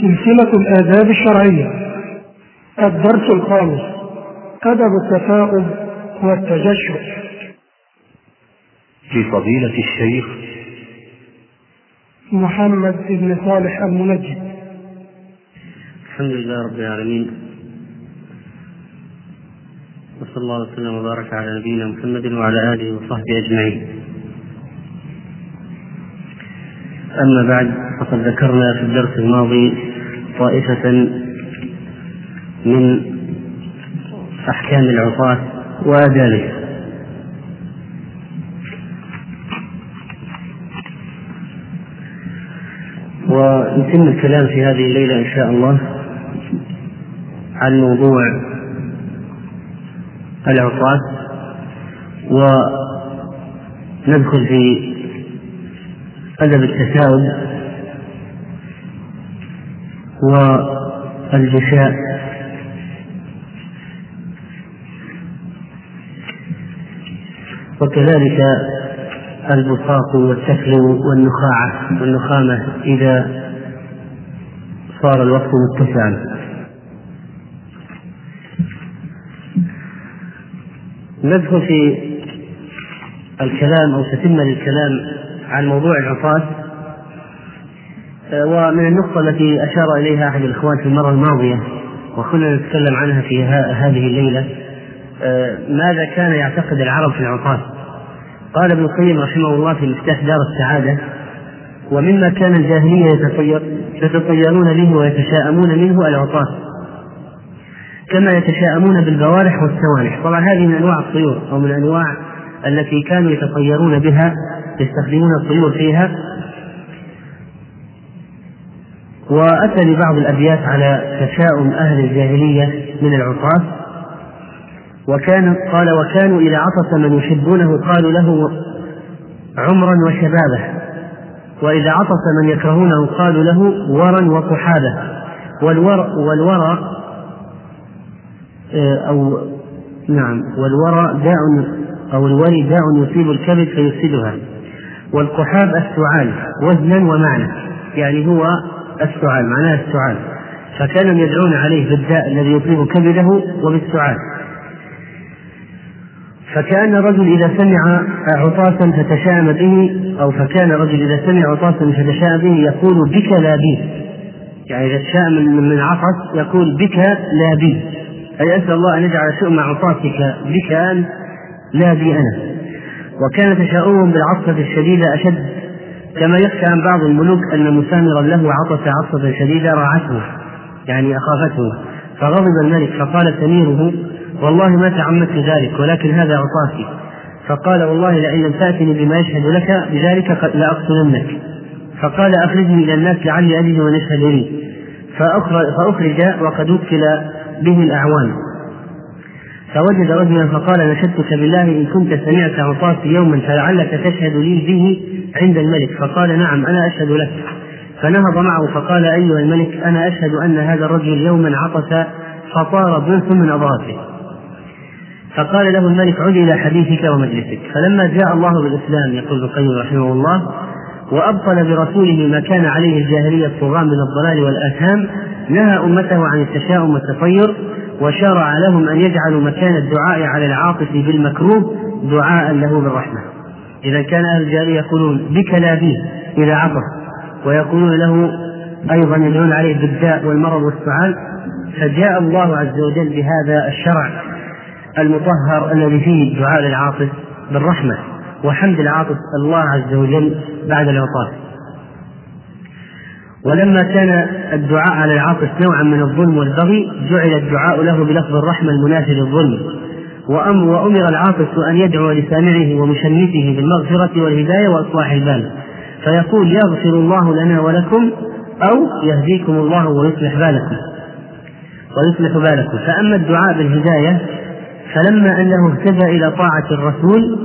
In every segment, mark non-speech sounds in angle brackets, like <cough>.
سلسلة الآداب الشرعية. الدرس الخامس. أدب التفاؤل والتجشع لفضيلة الشيخ. محمد بن صالح المنجد الحمد لله رب العالمين. وصلى الله وسلم وبارك على نبينا محمد وعلى آله وصحبه أجمعين. أما بعد فقد ذكرنا في الدرس الماضي طائفة من أحكام العصاه وادابها ونتم الكلام في هذه الليلة إن شاء الله عن موضوع العصاة وندخل في أدب التساؤل والجشاء وكذلك البصاق والسكل والنخاعة والنخامة إذا صار الوقت متسعا. ندخل في الكلام أو تتم للكلام عن موضوع العصاة ومن النقطة التي أشار إليها أحد الإخوان في المرة الماضية وكنا نتكلم عنها في هذه الليلة ماذا كان يعتقد العرب في العصاة قال ابن القيم رحمه الله في مفتاح دار السعادة ومما كان الجاهلية يتطير يتطيرون به ويتشاءمون منه العصاة كما يتشاءمون بالبوارح والسوانح. طبعا هذه من أنواع الطيور أو من أنواع التي كانوا يتطيرون بها يستخدمون الطيور فيها وأتى ببعض الأبيات على تشاؤم أهل الجاهلية من العصاة وكان قال وكانوا اذا عطس من يحبونه قالوا له عمرا وشبابه. وإذا عطس من يكرهونه قالوا له ورا وقحابه والور والورى أو نعم والورى داء أو الوري داء يصيب الكبد فيفسدها. والقحاب السعال وزنا ومعنى. يعني هو السعال معناه السعال. فكانوا يدعون عليه بالداء الذي يصيب كبده وبالسعال. فكأن الرجل إذا سمع عطاسا فتشاءم به أو فكان الرجل إذا سمع عطاسا فتشاءم به يقول بك لا بي يعني إذا تشاءم من عطس يقول بك لا بي أي أسأل الله أن يجعل شؤم عطاتك بك لا بي أنا. وكان تشاؤمهم بالعطسة الشديدة أشد كما يخشى عن بعض الملوك أن مسامرا له عطس عطسة شديدة راعته يعني أخافته. فغضب الملك فقال سميره والله ما تعمدت ذلك ولكن هذا عطاسي فقال والله لئن لم تأتني بما يشهد لك بذلك لأقتلنك فقال أخرجني إلى الناس لعلي أجد من يشهد لي. فأخرج وقد وكل به الأعوان. فوجد رجلا فقال نشدتك بالله إن كنت سمعت عطاسي يوما فلعلك تشهد لي به عند الملك. فقال نعم أنا أشهد لك. فنهض معه فقال أيها الملك أنا أشهد أن هذا الرجل يوما عطس فطار بوس من أضراسه فقال له الملك عد إلى حديثك ومجلسك. فلما جاء الله بالإسلام يقول ابن القيم رحمه الله وأبطل برسوله ما كان عليه الجاهلية الطغاة من الضلال والآثام نهى أمته عن التشاؤم والتطير وشرع لهم أن يجعلوا مكان الدعاء على العاطف بالمكروه دعاء له بالرحمة. إذا كان أهل الجاهلية يقولون بك لا بي إذا عطف ويقولون له أيضا يدعون عليه بالداء والمرض والسعال فجاء الله عز وجل بهذا الشرع المطهر الذي فيه الدعاء للعاطف بالرحمة وحمد العاطف الله عز وجل بعد العطاف. ولما كان الدعاء على العاطف نوعا من الظلم والبغي جعل الدعاء له بلفظ الرحمة المنافي للظلم. وأمر العاطف أن يدعو لسامعه ومشمته بالمغفرة والهداية وإصلاح البال. فيقول يغفر الله لنا ولكم أو يهديكم الله ويصلح بالكم. ويصلح بالكم. فأما الدعاء بالهداية فلما أنه اهتدى إلى طاعة الرسول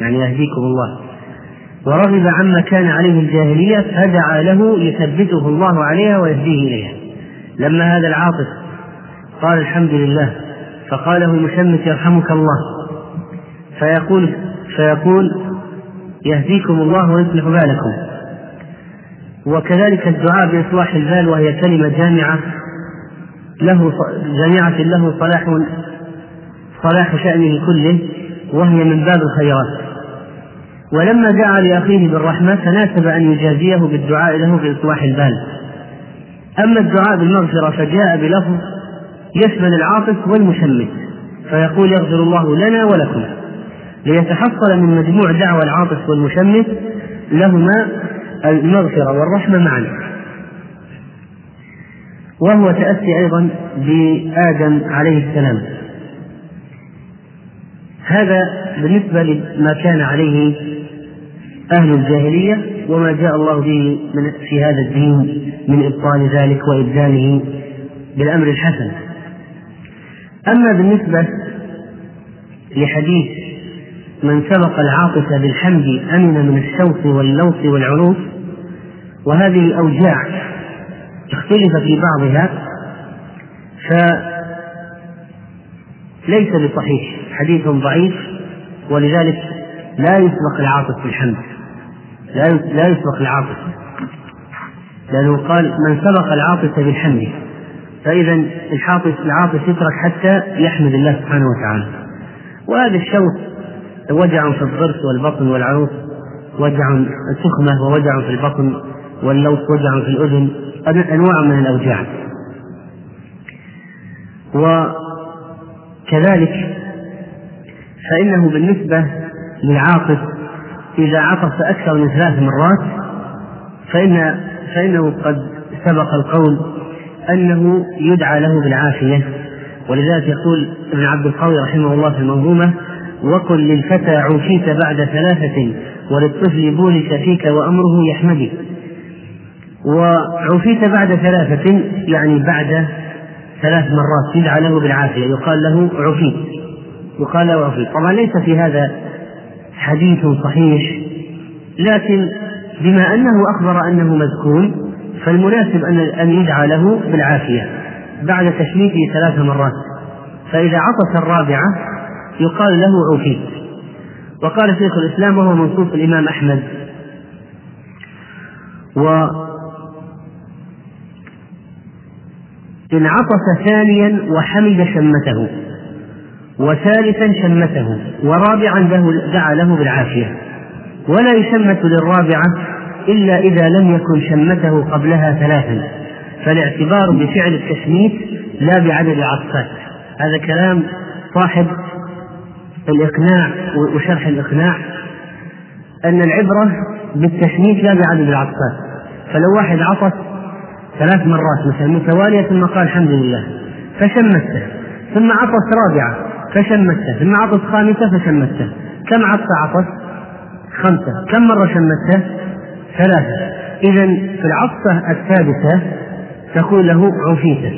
يعني يهديكم الله. ورغب عما كان عليه الجاهلية فدعا له يثبته الله عليها ويهديه إليها. لما هذا العاطف قال الحمد لله فقاله المشمت يرحمك الله فيقول فيقول يهديكم الله ويصلح بالكم. وكذلك الدعاء بإصلاح البال وهي كلمة جامعة له جامعة له صلاح صلاح شأنه كله وهي من باب الخيرات. ولما دعا لأخيه بالرحمة تناسب أن يجازيه بالدعاء له بإصلاح البال. أما الدعاء بالمغفرة فجاء بلفظ يشمل العاطف والمشمت فيقول يغفر الله لنا ولكم. ليتحصل من مجموع دعوى العاطف والمشمت لهما المغفرة والرحمة معا. وهو تأسي أيضا بآدم عليه السلام. هذا بالنسبة لما كان عليه أهل الجاهلية وما جاء الله به من في هذا الدين من إبطال ذلك وإبداله بالأمر الحسن. أما بالنسبة لحديث من سبق العاطفة بالحمد أمن من الشوك واللوث والعروس وهذه الأوجاع اختلف في بعضها فليس بصحيح حديث ضعيف ولذلك لا يسبق العاطف بالحمد. لا لا يسبق العاطف لأنه قال من سبق العاطف بالحمد فإذا العاطف العاطف يترك حتى يحمد الله سبحانه وتعالى. وهذا الشوك وجع في الضرس والبطن والعروق وجع سخمة ووجع في البطن واللوث وجع في الأذن أنواع من الأوجاع. وكذلك فإنه بالنسبة للعاطف إذا عطس أكثر من ثلاث مرات فإن فإنه قد سبق القول أنه يدعى له بالعافية. ولذلك يقول ابن عبد القوي رحمه الله في المنظومة وكن للفتى عوفيت بعد ثلاثة وللطفل بولك فيك وأمره يحمدك. وعوفيت بعد ثلاثة يعني بعد ثلاث مرات يدعى له بالعافية. يقال له عفيت يقال له عفيت طبعا ليس في هذا حديث صحيح. لكن بما أنه أخبر أنه مذكور فالمناسب أن أن يدعى له بالعافية بعد تشميته ثلاث مرات. فإذا عطس الرابعة يقال له عفيت وقال شيخ الإسلام وهو منصوص الإمام أحمد. و إن عطس ثانيا وحمد شمته. وثالثا شمته ورابعا له دعا له بالعافية. ولا يشمت للرابعة إلا إذا لم يكن شمته قبلها ثلاثا. فالاعتبار بفعل التشميت لا بعدد العطسات هذا كلام صاحب الإقناع وشرح الإقناع أن العبرة بالتشميت لا بعدد العطسات فلو واحد عطس ثلاث مرات مثلا متوالية ثم قال الحمد لله فشمته ثم عطس رابعة فشمته ثم عطس خامسة فشمته كم عطس عطس؟ خمسة. كم مرة شمته؟ ثلاثة. إذا في العطسة الثالثة تقول له عفيت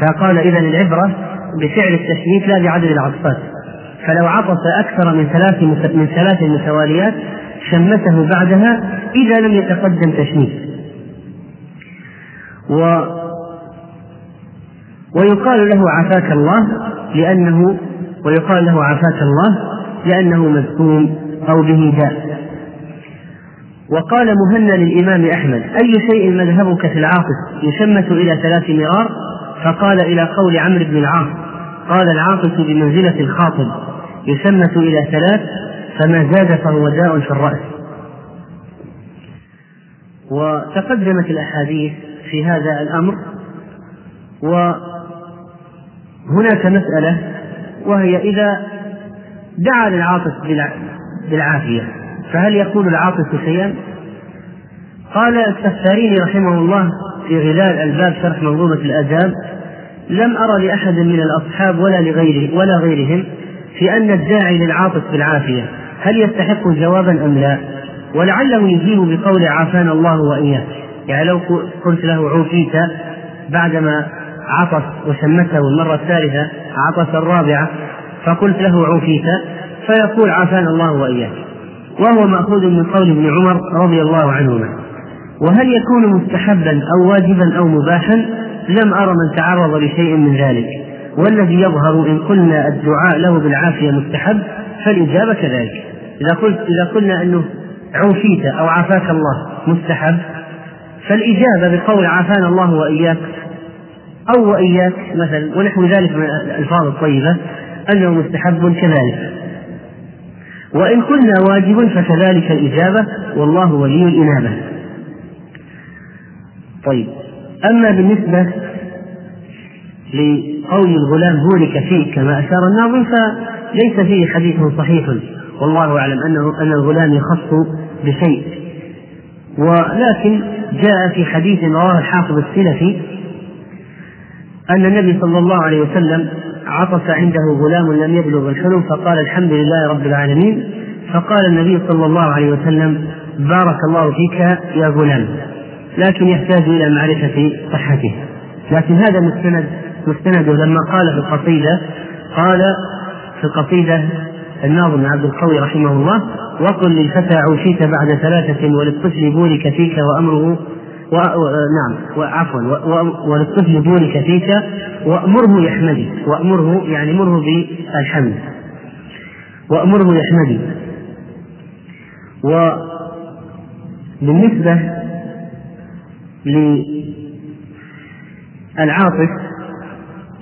فقال إذا العبرة بفعل التشميت لا بعدد العطسات فلو عطس أكثر من ثلاث من ثلاث متواليات شمته بعدها إذا لم يتقدم تشميت. و ويقال له عافاك الله لأنه ويقال له عافاك الله لأنه مذكوم أو به داء وقال مهنا للإمام أحمد أي شيء مذهبك في العاطف يشمت إلى ثلاث مرار؟ فقال إلى قول عمرو بن العاص قال العاطف بمنزلة الخاطب يشمت إلى ثلاث فما زاد فهو داء في الرأس. وتقدمت الأحاديث في هذا الأمر وهناك مسألة وهي إذا دعا للعاطف بالعافية فهل يقول العاطف شيئا؟ قال السفاريني رحمه الله في غلال الباب شرح منظومة الآداب لم أرى لأحد من الأصحاب ولا لغيره ولا غيرهم في أن الداعي للعاطف بالعافية هل يستحق جوابا أم لا؟ ولعله يجيب بقول عافانا الله وإياك يعني لو قلت له عوفيت بعدما عطس وشمته المرة الثالثة عطس الرابعة فقلت له عوفيت فيقول عافانا الله وإياك. وهو مأخوذ من قول ابن عمر رضي الله عنهما. وهل يكون مستحبا أو واجبا أو مباحا؟ لم أرى من تعرض لشيء من ذلك. والذي يظهر إن قلنا الدعاء له بالعافية مستحب فالإجابة كذلك. إذا قلت إذا قلنا أنه عوفيت أو عافاك الله مستحب فالإجابة بقول عافانا الله وإياك أو وإياك مثلا ونحو ذلك من الألفاظ الطيبة أنه مستحب كذلك. وإن قلنا واجب فكذلك الإجابة والله ولي الإنابة. طيب أما بالنسبة لقول الغلام بورك فيك كما أشار الناظم فليس فيه حديث صحيح. والله أعلم أنه أن الغلام يخص بشيء. ولكن جاء في حديث رواه الحافظ السلفي أن النبي صلى الله عليه وسلم عطف عنده غلام لم يبلغ الحلم فقال الحمد لله رب العالمين. فقال النبي صلى الله عليه وسلم بارك الله فيك يا غلام لكن يحتاج إلى معرفة صحته. لكن هذا مستند مستنده لما قال في القصيدة قال في القصيدة الناظم عبد القوي رحمه الله وقل للفتى عوشيت بعد ثلاثة وللطفل بورك فيك وأمره و... و... نعم. عفوا. وللطفل بورك فيك وأمره يحمدي وأمره يعني مره بالحمد. وأمره يحمدي وبالنسبة للعاطف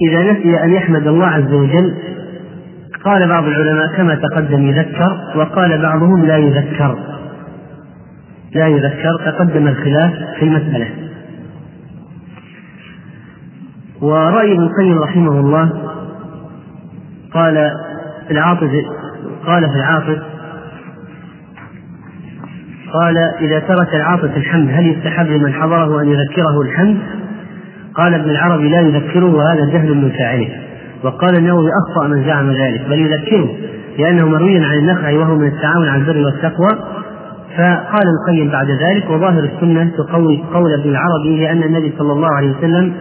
إذا نسي أن يحمد الله عز وجل قال بعض العلماء كما تقدم يذكر وقال بعضهم لا يذكر. لا يذكر تقدم الخلاف في المسألة ورأي ابن القيم رحمه الله قال العاطف قال في العاطف قال إذا ترك العاطف الحمد هل يستحب لمن حضره أن يذكره الحمد؟ قال ابن العربي لا يذكره وهذا جهل من فاعله وقال النووي أخطأ من زعم ذلك بل يذكره لأنه مروي عن النخع وهو من التعاون على البر والتقوى فقال القيم بعد ذلك وظاهر السنة تقوي قول ابن العربي لأن النبي صلى الله عليه وسلم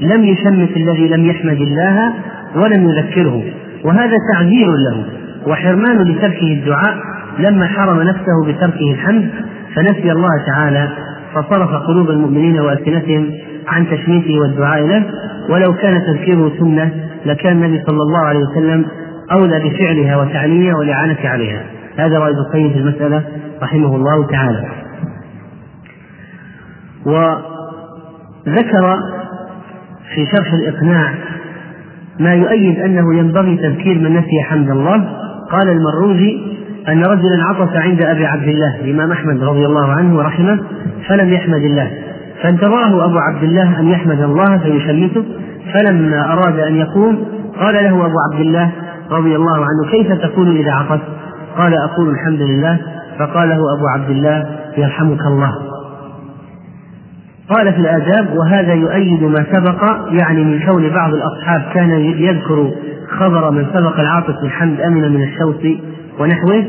لم يشمت الذي لم يحمد الله ولم يذكره وهذا تعذير له وحرمان لتركه الدعاء لما حرم نفسه بتركه الحمد فنسي الله تعالى فصرف قلوب المؤمنين وألسنتهم عن تشميته والدعاء له ولو كان تذكيره سنة لكان النبي صلى الله عليه وسلم أولى بفعلها وتعليمها والاعانه عليها. هذا رأي ابن القيم في المسألة رحمه الله تعالى. وذكر في شرح الإقناع ما يؤيد أنه ينبغي تذكير من نسي حمد الله. قال المروزي أن رجلا عطس عند أبي عبد الله الإمام أحمد رضي الله عنه ورحمه فلم يحمد الله. فانتظره أبو عبد الله أن يحمد الله فيشمته. فلما أراد أن يقوم قال له أبو عبد الله رضي الله عنه كيف تقول إذا عطس قال أقول الحمد لله فقال له أبو عبد الله يرحمك الله. قال في الآداب وهذا يؤيد ما سبق يعني من كون بعض الأصحاب كان يذكر خبر من سبق العاطس بالحمد أمن من الشوط ونحوه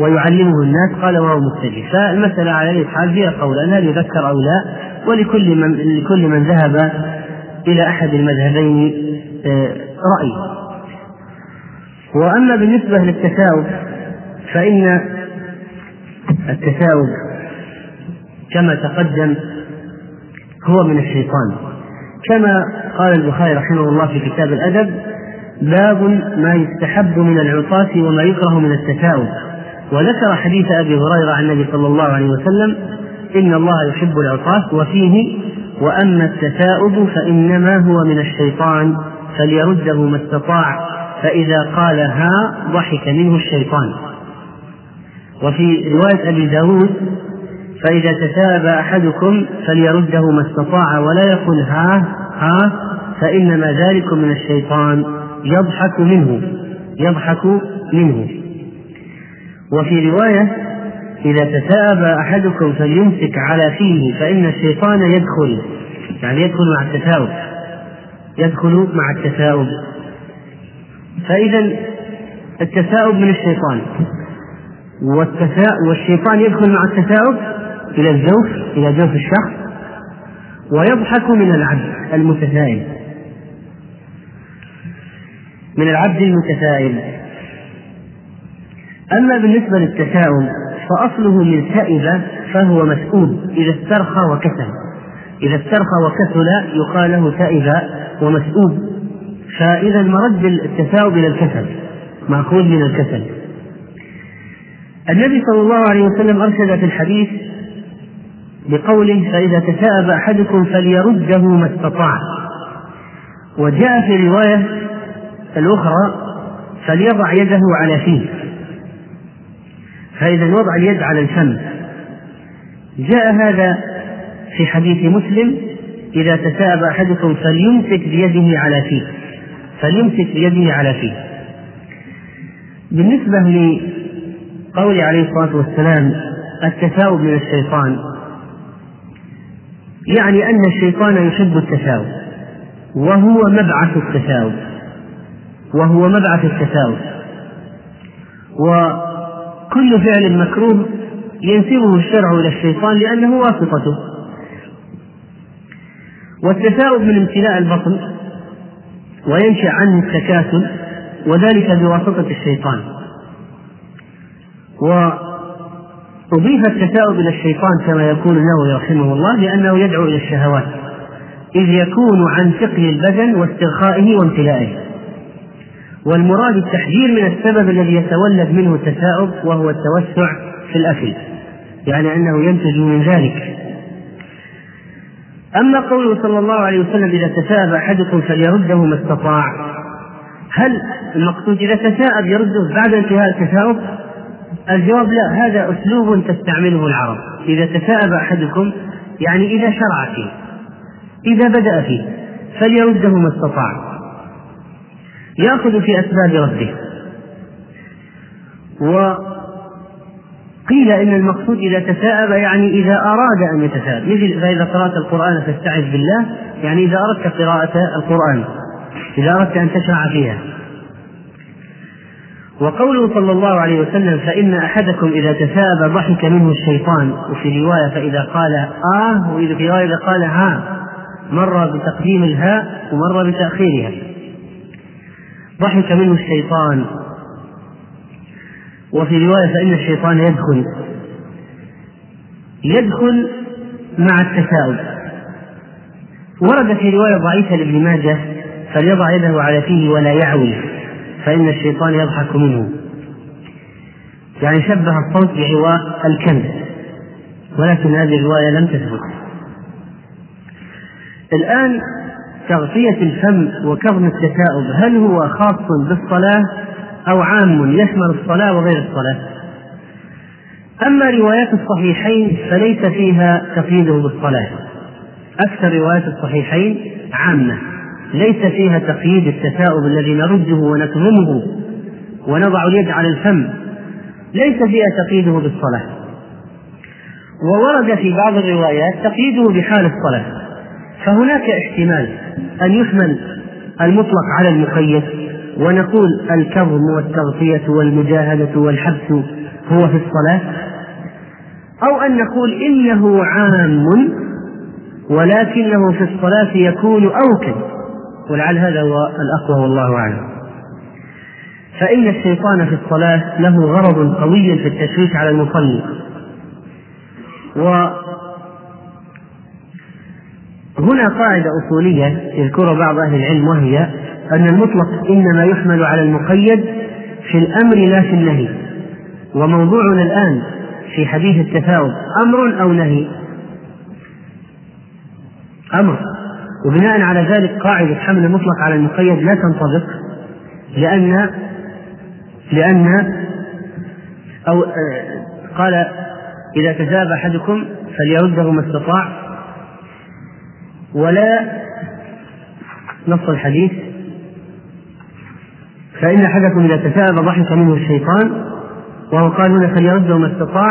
ويعلمه الناس قال وهو متجه فالمسألة على أي حال فيها قولان هل يذكر أو لا ولكل من لكل من ذهب إلى أحد المذهبين آه، رأي. وأما بالنسبة للتثاؤب فإن التثاؤب كما تقدم هو من الشيطان. كما قال البخاري رحمه الله في كتاب الأدب باب ما يستحب من العطاس وما يكره من التثاؤب وذكر حديث أبي هريرة عن النبي صلى الله عليه وسلم إن الله يحب العطاس وفيه وأما التثاؤب فإنما هو من الشيطان فليرده ما استطاع فإذا قال ها ضحك منه الشيطان. وفي رواية أبي داود فإذا تثاءب أحدكم فليرده ما استطاع ولا يقل ها ها فإنما ذلك من الشيطان يضحك منه يضحك منه. وفي رواية إذا تثاءب أحدكم فليمسك على فيه فإن الشيطان يدخل يعني يدخل مع التثاؤب يدخل مع التثاؤب فإذا التثاؤب من الشيطان. والتثاء والشيطان يدخل مع التثاؤب إلى الجوف إلى جوف الشخص ويضحك من العبد المتثائب من العبد المتثائب أما بالنسبة للتشاؤم فأصله من سائب فهو مسؤول. إذا استرخى وكسل. إذا استرخى وكسل يقال له سائب ومسؤول. فإذا مرد التثاؤب إلى الكسل. مأخوذ من الكسل. النبي صلى الله عليه وسلم أرشد في الحديث بقوله فإذا تثاءب أحدكم فليرده ما استطاع. وجاء في الرواية الأخرى فليضع يده على فيه. فإذا وضع اليد على الفم. جاء هذا في حديث مسلم إذا تثاءب أحدكم فليمسك بيده على فيه. فليمسك بيده على فيه. بالنسبة لقول عليه الصلاة والسلام التثاؤب من الشيطان. يعني أن الشيطان يحب التثاؤب وهو مبعث التثاؤب وهو مبعث التثاؤب وكل فعل مكروه ينسبه الشرع إلى الشيطان لأنه واسطته. والتثاؤب من امتلاء البطن وينشأ عنه التكاسل وذلك بواسطة الشيطان. وأضيف التثاؤب إلى الشيطان كما يقول النووي رحمه الله لأنه يدعو إلى الشهوات إذ يكون عن ثقل البدن واسترخائه وامتلائه والمراد التحذير من السبب الذي يتولد منه التثاؤب وهو التوسع في الأكل يعني أنه ينتج من ذلك أما قوله صلى الله عليه وسلم إذا تثاءب أحدكم فليرده ما استطاع هل المقصود إذا تثاءب يرده بعد انتهاء التثاؤب؟ الجواب لا هذا أسلوب تستعمله العرب. إذا تثاءب أحدكم يعني إذا شرع فيه إذا بدأ فيه فليرده ما استطاع. يأخذ في أسباب رده. وقيل إن المقصود إذا تثاءب يعني إذا أراد أن يتثاءب مثل فإذا قرأت القرآن فاستعذ بالله يعني إذا أردت قراءة القرآن إذا أردت أن تشرع فيها. وقوله صلى الله عليه وسلم فإن أحدكم إذا تثاءب ضحك منه الشيطان وفي رواية فإذا قال آه وإذا في رواية إذا قال ها مر بتقديم الهاء ومر بتأخيرها. ضحك منه الشيطان. وفي رواية فإن الشيطان يدخل. يدخل مع التثاؤب. ورد في رواية ضعيفة لابن ماجه فليضع يده على فيه ولا يعوي. فإن الشيطان يضحك منه. يعني شبه الصوت بعواء الكلب. ولكن هذه الرواية لم تثبت. الآن تغطية الفم وكظم التثاؤب هل هو خاص بالصلاة أو عام يشمل الصلاة وغير الصلاة؟ أما روايات الصحيحين فليس فيها تقييده بالصلاة. أكثر روايات الصحيحين عامة. ليس فيها تقييد التثاؤب الذي نرده ونكظمه ونضع اليد على الفم. ليس فيها تقييده بالصلاة. وورد في بعض الروايات تقييده بحال الصلاة. فهناك احتمال أن يحمل المطلق على المقيد ونقول الكظم والتغطية والمجاهدة والحبس هو في الصلاة. أو أن نقول إنه عام ولكنه في الصلاة يكون أوكد. ولعل هذا هو الأقوى والله أعلم. فإن الشيطان في الصلاة له غرض قوي في التشويش على المصلي. وهنا قاعدة أصولية يذكرها بعض أهل العلم وهي أن المطلق إنما يحمل على المقيد في الأمر لا في النهي. وموضوعنا الآن في حديث التفاوض أمر أو نهي؟ أمر. وبناء على ذلك قاعدة حمل المطلق على المقيد لا تنطبق لأن لأن أو آه، قال إذا تذاب أحدكم فليرده ما استطاع ولا نص الحديث فإن أحدكم إذا تثاءب ضحك منه الشيطان وهو قال هنا فليرده ما استطاع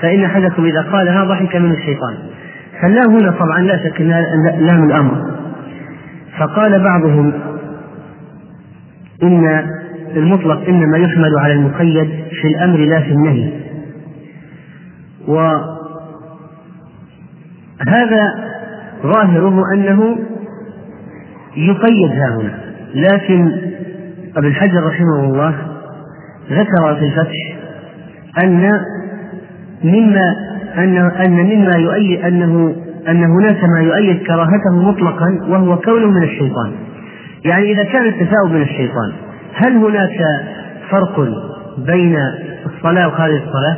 فإن أحدكم إذا قالها ضحك منه الشيطان. فاللام هنا طبعا لا شك انها لام الأمر. فقال بعضهم إن المطلق إنما يحمل على المقيد في الأمر لا في النهي. وهذا ظاهره أنه يقيد ها هنا لكن ابن حجر رحمه الله ذكر في الفتح أن مما أن أن مما يؤيد أنه أن هناك ما يؤيد كراهته مطلقا وهو كونه من الشيطان. يعني إذا كان التثاؤب من الشيطان هل هناك فرق بين الصلاة وخارج الصلاة؟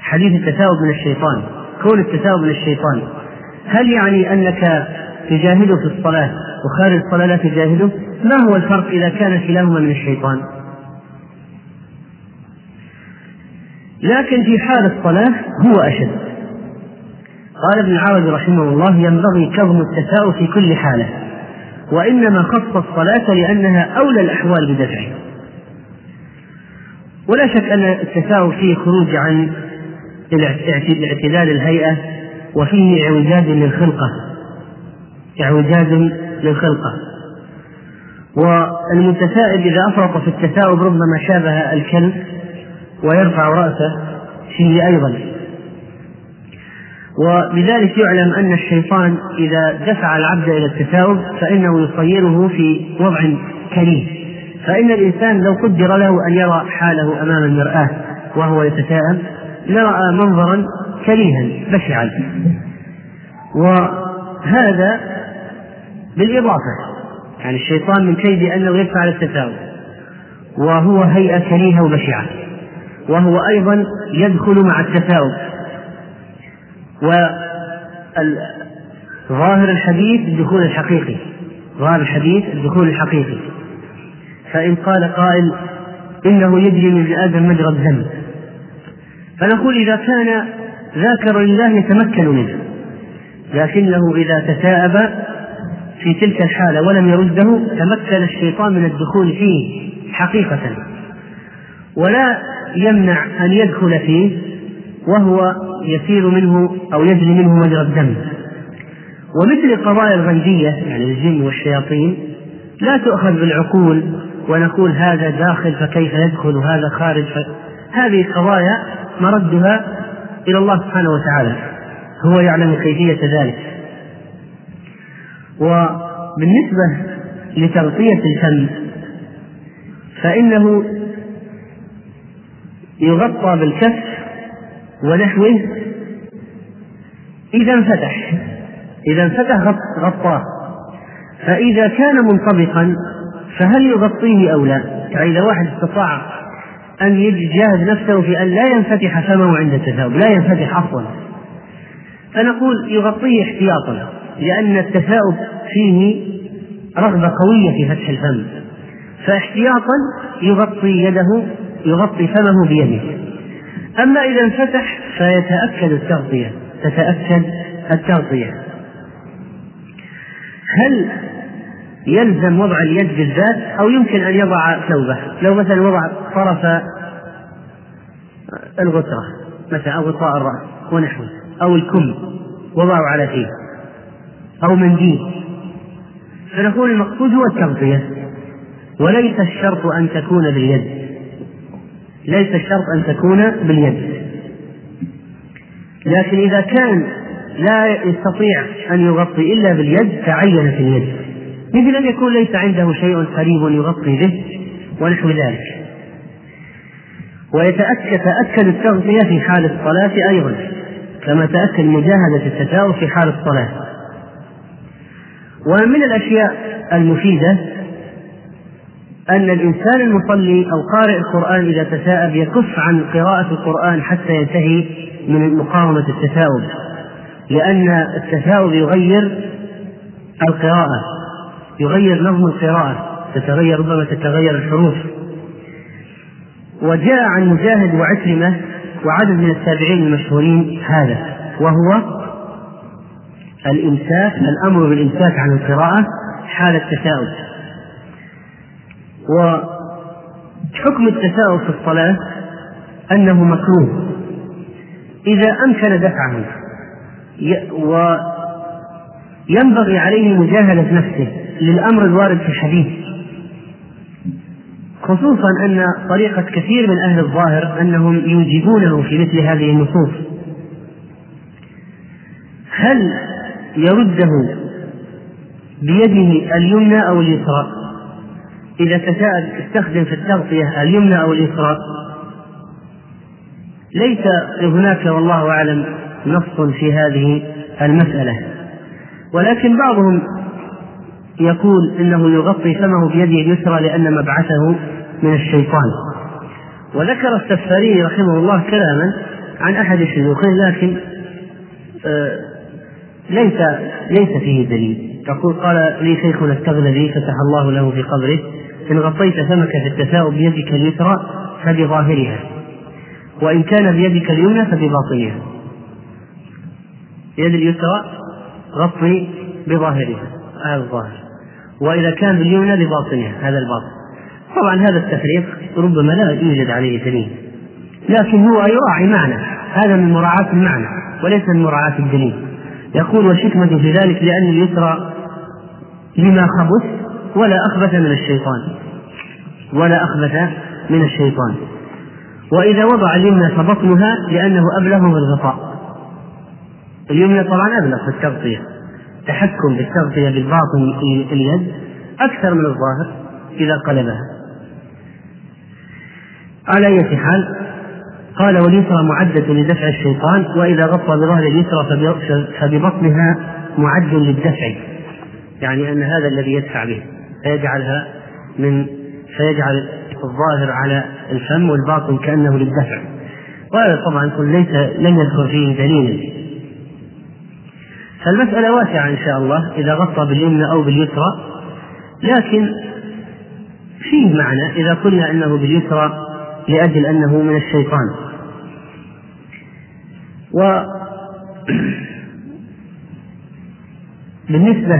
حديث التثاؤب من الشيطان كون التثاؤب من الشيطان هل يعني أنك تجاهده في الصلاة وخارج الصلاة لا تجاهده ما هو الفرق إذا كان كلاهما من الشيطان لكن في حال الصلاة هو أشد. قال ابن العربي رحمه الله ينبغي كظم التثاؤب في كل حالة وإنما خص الصلاة لأنها أولى الأحوال بدفعه. ولا شك أن التثاؤب فيه خروج عن اعتدال الهيئة وفيه اعوجاج للخلقة. اعوجاج للخلقة. والمتثائب إذا أفرط في التثاؤب ربما شابه الكلب ويرفع رأسه فيه أيضا. وبذلك يعلم أن الشيطان إذا دفع العبد إلى التثاؤب فإنه يصيره في وضع كريه. فإن الإنسان لو قدر له أن يرى حاله أمام المرآة وهو يتثاءب لرأى منظرا كريها بشعا. وهذا بالإضافة يعني الشيطان من كيد أنه يدفع للتثاؤب وهو هيئة كريهة وبشعة. وهو أيضا يدخل مع التثاؤب وظاهر الحديث الدخول الحقيقي. ظاهر الحديث الدخول الحقيقي. فإن قال قائل إنه يجري من آدم مجرى الدم فنقول إذا كان ذاكر لله يتمكن منه. لكنه إذا تثاءب في تلك الحالة ولم يرده تمكن الشيطان من الدخول فيه حقيقة. ولا يمنع أن يدخل فيه وهو يسير منه أو يجري منه مجرى الدم. ومثل القضايا الغيبية يعني الجن والشياطين لا تؤخذ بالعقول ونقول هذا داخل فكيف يدخل وهذا خارج. ف... هذه القضايا مردها إلى الله سبحانه وتعالى. هو يعلم كيفية ذلك. وبالنسبة لتغطية الفم فإنه يغطى بالكف ونحوه إذا انفتح إذا انفتح غطاه فإذا كان منطبقا فهل يغطيه أو لا؟ يعني إذا واحد استطاع أن يجاهد نفسه في أن لا ينفتح فمه عند التثاؤب، لا ينفتح أصلا. فنقول يغطيه احتياطا، لأن التثاؤب فيه رغبة قوية في فتح الفم، فاحتياطا يغطي يده يغطي فمه بيده. أما إذا انفتح فيتأكد التغطية، تتأكد التغطية. هل يلزم وضع اليد بالذات أو يمكن أن يضع ثوبه لو مثلا وضع طرف الغترة مثلا أو غطاء الرأس ونحوه أو الكم وضعه على فيه أو منديل فنقول المقصود هو التغطية وليس الشرط أن تكون باليد ليس الشرط أن تكون باليد. لكن إذا كان لا يستطيع أن يغطي إلا باليد تعينت اليد. مثل أن يكون ليس عنده شيء قريب يغطي به ونحو ذلك. ويتأكد تأكد التغطية في حال الصلاة أيضا كما تأكد مجاهدة التثاؤب في حال الصلاة. ومن الأشياء المفيدة أن الإنسان المصلي أو قارئ القرآن إذا تثاءب يكف عن قراءة القرآن حتى ينتهي من مقاومة التثاؤب لأن التثاؤب يغير القراءة يغير نظم القراءة تتغير ربما تتغير الحروف. وجاء عن مجاهد وعكرمة وعدد من التابعين المشهورين هذا وهو الإمساك الأمر بالإمساك عن القراءة حال التثاؤب وحكم التثاؤب في الصلاة أنه مكروه. إذا أمكن دفعه وينبغي عليه مجاهدة نفسه للأمر الوارد في الحديث خصوصا أن طريقة كثير من أهل الظاهر أنهم يوجبونه في مثل هذه النصوص. هل يرده بيده اليمنى أو اليسرى؟ إذا تساءل استخدم في التغطية اليمنى أو اليسرى ليس هناك والله أعلم نص في هذه المسألة. ولكن بعضهم يقول إنه يغطي فمه بيده اليسرى لأن مبعثه من الشيطان. وذكر السفاري رحمه الله كلاما عن أحد شيوخه لكن آه، ليس ليس فيه دليل. يقول قال لي شيخنا التغلبي فتح الله له في قبره إن غطيت فمك في التثاؤب بيدك اليسرى فبظاهرها. وإن كان بيدك اليمنى فبباطنها. يد اليسرى غطي بظاهرها. هذا الظاهر. وإذا كان باليمنى بباطنها. هذا الباطن. طبعا هذا التفريق ربما لا يوجد عليه دليل. لكن هو يراعي معنى. هذا من مراعاة المعنى وليس من مراعاة الدليل. يقول والحكمة في ذلك لأن اليسرى لما خبث ولا أخبث من الشيطان. ولا أخبث من الشيطان. وإذا وضع اليمنى فبطنها لأنه أبلغ الغطاء. اليمنى طبعا أبلغ في التغطية. تحكم بالتغطية بالباطن اليد أكثر من الظاهر إذا قلبها. على أية حال قال واليسرى معدة لدفع الشيطان وإذا غطى بظهر اليسرى فببطنها معد للدفع. يعني أن هذا الذي يدفع به. فيجعلها من فيجعل الظاهر على الفم والباطن كأنه للدفع. وهذا طبعا ليس لم يذكر فيه دليل فالمسألة واسعة إن شاء الله إذا غطى باليمنى أو باليسرى. لكن فيه معنى إذا قلنا أنه باليسرى لأجل أنه من الشيطان. و <clears throat> بالنسبة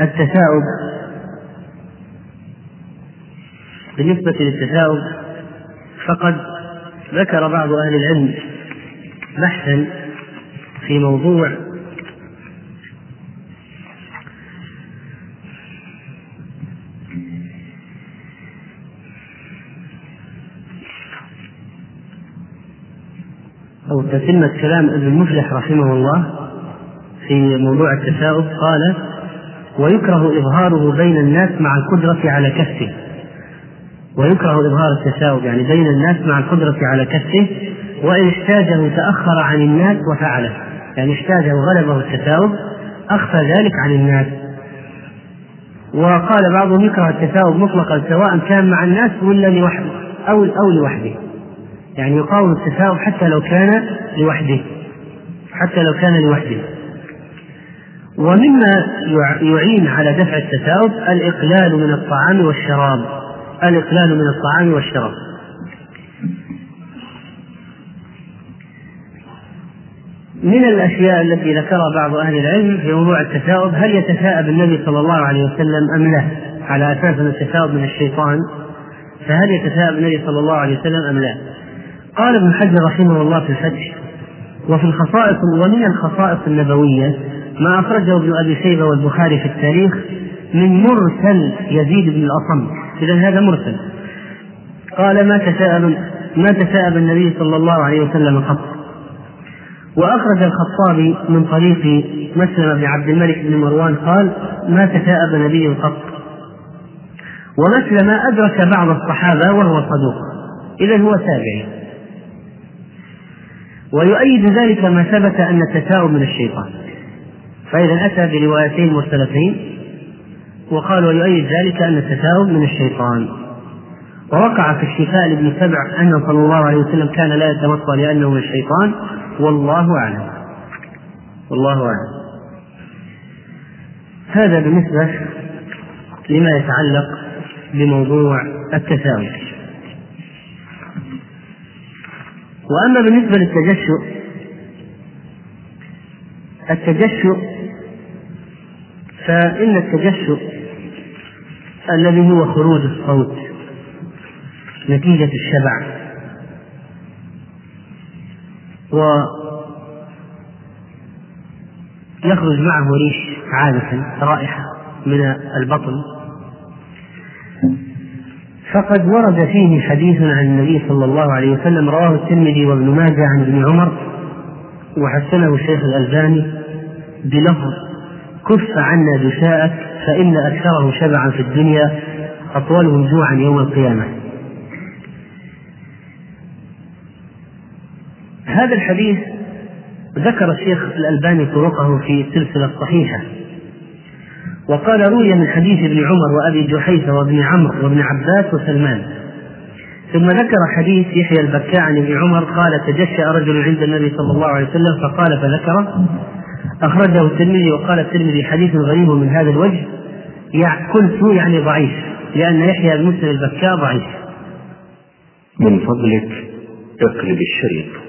للتثاؤب بالنسبة للتثاؤب فقد ذكر بعض أهل العلم بحثا في موضوع أو تتمة كلام ابن مفلح رحمه الله في موضوع التثاؤب قال ويكره إظهاره بين الناس مع القدرة على كفه ويكره إظهار التثاؤب يعني بين الناس مع القدرة على كفه وإن احتاجه تأخر عن الناس وفعله. يعني احتاجه غلبه التثاؤب أخفى ذلك عن الناس. وقال بعضهم يكره التثاؤب مطلقا سواء كان مع الناس ولا لوحده أو أو لوحده. يعني يقاوم التثاؤب حتى لو كان لوحده حتى لو كان لوحده. ومما يعين على دفع التثاؤب الإقلال من الطعام والشراب الإقلال من الطعام والشراب من الأشياء التي ذكرها بعض أهل العلم في موضوع التثاؤب هل يتثاءب النبي صلى الله عليه وسلم أم لا؟ على أساس أن التثاؤب من الشيطان فهل يتثاءب النبي صلى الله عليه وسلم أم لا؟ قال ابن حجر رحمه الله في الفتح وفي الخصائص ومن الخصائص النبوية ما أخرجه ابن أبي شيبة والبخاري في التاريخ من مرسل يزيد بن الأصم. إذا هذا مرسل. قال ما تثاءب ما تثاءب النبي صلى الله عليه وسلم قط وأخرج الخطابي من طريق مسلم بن عبد الملك بن مروان قال ما تثاءب نبي قط ومسلم أدرك بعض الصحابة وهو صدوق. إذا هو تابعي ويؤيد ذلك ما ثبت أن التثاؤب من الشيطان. فإذا أتى بروايتين مرسلتين وقال ويؤيد ذلك أن التثاؤب من الشيطان. ووقع في الشفاء لابن سبع أنه صلى الله عليه وسلم كان لا يتوصى لأنه من الشيطان. والله أعلم. والله أعلم. هذا بالنسبة لما يتعلق بموضوع التثاؤب وأما بالنسبة للتجشؤ التجشؤ فإن التجشؤ الذي هو خروج الصوت نتيجة الشبع. ويخرج معه ريش عادة رائحة من البطن. فقد ورد فيه حديث عن النبي صلى الله عليه وسلم رواه الترمذي وابن ماجه عن ابن عمر وحسنه الشيخ الألباني بلفظ كف عنا دشاءك فإن أكثره شبعا في الدنيا أطولهم جوعا يوم القيامة. هذا الحديث ذكر الشيخ الألباني طرقه في السلسلة الصحيحة وقال روي من حديث ابن عمر وأبي جحيفة وابن عمرو وابن عباس وسلمان. ثم ذكر حديث يحيى البكاء عن ابن عمر قال تجشأ رجل عند النبي صلى الله عليه وسلم فقال فذكره. أخرجه الترمذي وقال الترمذي حديث غريب من هذا الوجه قلت يعني ضعيف لأن يحيى بن مسلم البكاء ضعيف. من فضلك اقلب الشريط.